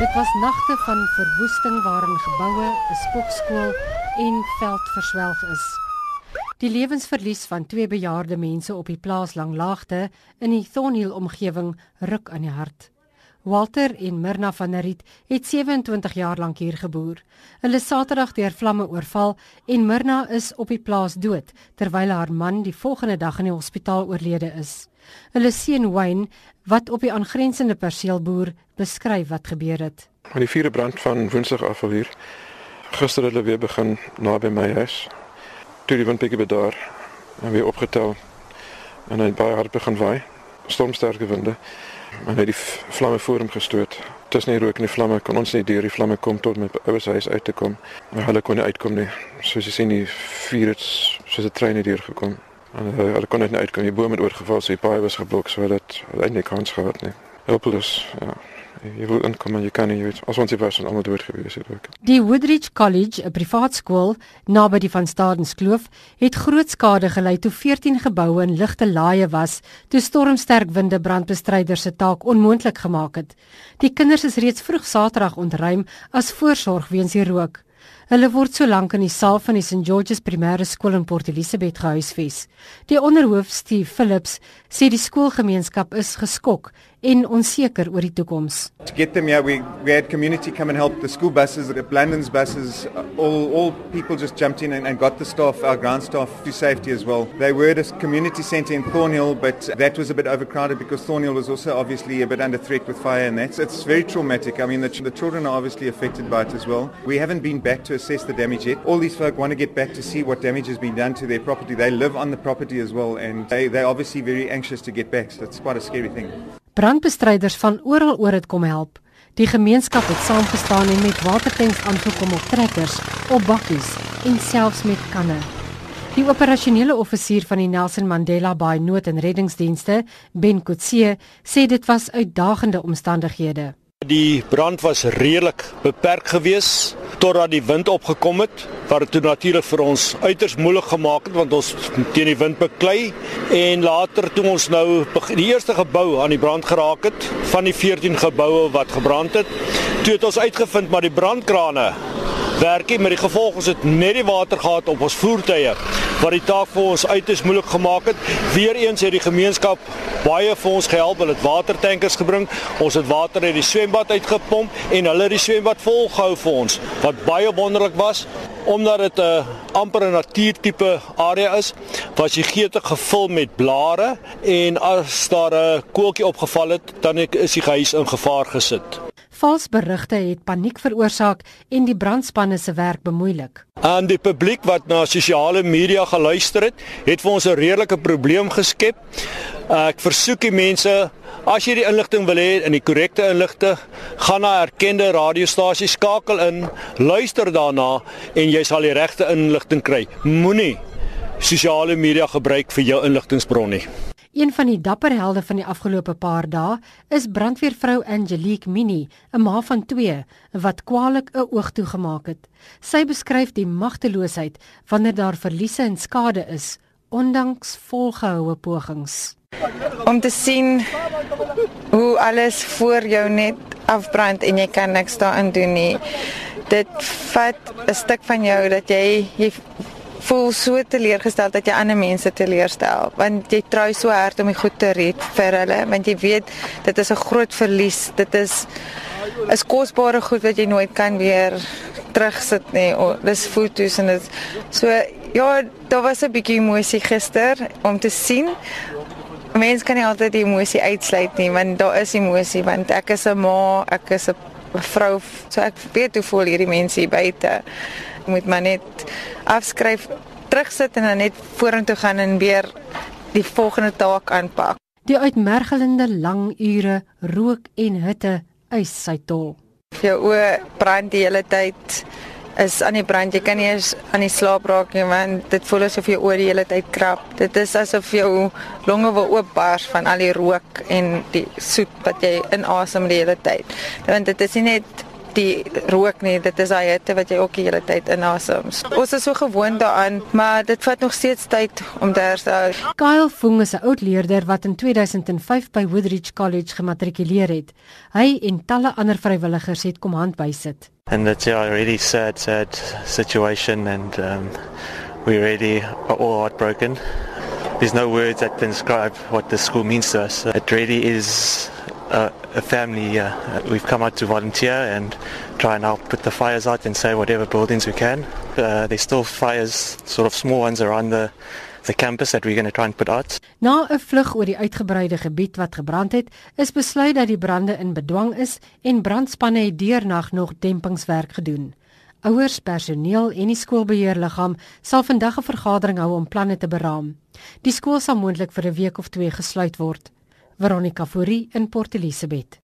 Dit was nagte van verwoesting waarin geboue, 'n spokskool en veld verswelg is. Die lewensverlies van twee bejaarde mense op die plaas Langlaagte in die Thornhill omgewing ruk aan die hart. Walter en Mirna van der Riet het 27 jaar lank hier geboer. Hulle is Saterdag deur vlamme oorval en Mirna is op die plaas dood terwyl haar man die volgende dag in die hospitaal oorlede is. Hulle seun Wayne wat op die aangrensende perseel boer, beskryf wat gebeur het. Aan die vierde brand van Woensdag af al hier. Gister het hulle weer begin naby my huis. Toe die wind bietjie bedaar en weer opgetel en hy baie hard begin waai. Stormsterke winde. En hy die vlamme voor hom gestoot. Tussen die rook en die vlamme kon ons nie deur die vlamme kom tot met ouers huis uit te kom. Maar hulle kon nie uitkom nie. Soos jy sien die vuur het soos 'n trein hier gekom. En hulle, hulle kon net nie uitkom. Die boom het oorgeval, so die paai was geblok, so hulle het eintlik kans gehad nie. Hulpeloos, ja. Jy wil inkom en jy kan nie, jy weet, as ons hier was en almal dood gewees het ook. Die Woodridge College, 'n privaat skool naby die Van Stadens Kloof, het groot skade gelei toe 14 geboue in ligte laaie was toe stormsterk winde brandbestryders se taak onmoontlik gemaak het. Die kinders is reeds vroeg Saterdag ontruim as voorsorg weens die rook. Hulle word so lank in die saal van die St George's Primêre Skool in Port Elizabeth gehuisves. Die onderhoof Steve Phillips sê die skoolgemeenskap is geskok en onseker oor die toekoms. To get them here, we, we had community come and help the school buses, the Blandon's buses, all, all people just jumped in and, and got the staff, our ground staff, to safety as well. They were at a community centre in Thornhill, but that was a bit overcrowded because Thornhill was also obviously a bit under threat with fire and that's it's very traumatic. I mean, the, the children are obviously affected by it as well. We haven't been back to assess the damage yet. All these folk want to get back to see what damage has been done to their property. They live on the property as well and they, they're obviously very anxious to get back. So it's quite a scary thing. Brandbestryders van oral oor het kom help. Die gemeenskap het saamgestaan en met watertanks aangekom op trekkers, op bakkies en selfs met kanne. Die operasionele offisier van die Nelson Mandela Bay Nood- en Reddingsdienste, Ben Kotse, sê dit was uitdagende omstandighede. Die brand was redelik beperk geweest totdat die wind opgekom het wat dit natuurlik vir ons uiters moeilik gemaak het want ons teen die wind beklei. En later toe ons nou die eerste gebou aan die brand geraak het van die 14 geboue wat gebrand het toe het ons uitgevind maar die brandkrane werk nie met die gevolg ons het net die water gehad op ons voertuie wat die taak vir ons uiters moeilik gemaak het. Weereens het die gemeenskap baie vir ons gehelp hulle het watertankers gebring ons het water uit die swembad uitgepomp en hulle het die swembad volgehou vir ons wat baie wonderlik was omdat dit 'n amper 'n natuurtipe area is was die geete gevul met blare en as daar 'n koeltjie opgeval het dan is die huis in gevaar gesit Vals berigte het paniek veroorsaak en die brandspanne se werk bemoeilik. Aan die publiek wat na sosiale media geluister het, het vir ons 'n redelike probleem geskep. Ek versoek die mense As jy die inligting wil hê in die korrekte inligting, gaan na erkende radiostasies, skakel in, luister daarna en jy sal die regte inligting kry. Moenie sosiale media gebruik vir jou inligtingbron nie. Een van die dapper helde van die afgelope paar dae is brandweervrou Angelique Mini, 'n ma van 2 wat kwaliek 'n oog toegemaak het. Sy beskryf die magteloosheid wanneer daar verliese en skade is, ondanks volgehoue pogings. Om te sien hoe alles voor jou net afbrand en jy kan niks daarin doen nie. Dit vat 'n stuk van jou dat jy jy voel so teleurgestel dat jy ander mense teleurstel want jy trou so hard om die goed te red vir hulle want jy weet dit is 'n groot verlies. Dit is is kosbare goed wat jy nooit kan weer terugsit nie. Oh, dis foto's en dit so ja daar was 'n bietjie emosie gister om te sien. Mense kan nie altyd die emosie uitsluit nie want daar is emosie want ek is 'n ma ek is 'n vrou so ek weet hoe voel hierdie mense hier buite moet maar net afskryf, terugsit en dan net vorentoe gaan en weer die volgende taak aanpak. Die uitmergelende lang ure rook en hitte eis sy tol. Jou oë brand die hele tyd is aan die brand. Jy kan nie eens aan die slaap raak nie want dit voel asof jou oë die hele tyd krap. Dit is asof jou longe wil oopbars van al die rook en die soet wat jy inasem die hele tyd. Want dit is nie net die rook nie, dit is daai hitte wat jy ook die hele tyd inasem. Ons is so gewoond daaraan, maar dit vat nog steeds tyd om te herstel. Kyle Fung is 'n oud leerder wat in 2005 by Woodridge College gematrikuleer het. Hy en talle ander vrywilligers het kom hand bysit. And it's yeah, a really sad, sad situation, and um, we really are all heartbroken. There's no words that can describe what the school means to us. It really is a, a family. Uh, we've come out to volunteer and try and help put the fires out and save whatever buildings we can. Uh, there's still fires, sort of small ones around the the campus that we're going to try and put out. Na 'n vlug oor die uitgebreide gebied wat gebrand het, is besluit dat die brande in bedwang is en brandspanne het deernag nog dempingswerk gedoen. Ouers, personeel en die skoolbeheerliggaam sal vandag 'n vergadering hou om planne te beraam. Die skool sal moontlik vir 'n week of twee gesluit word. Veronica Fourie in Port Elizabeth.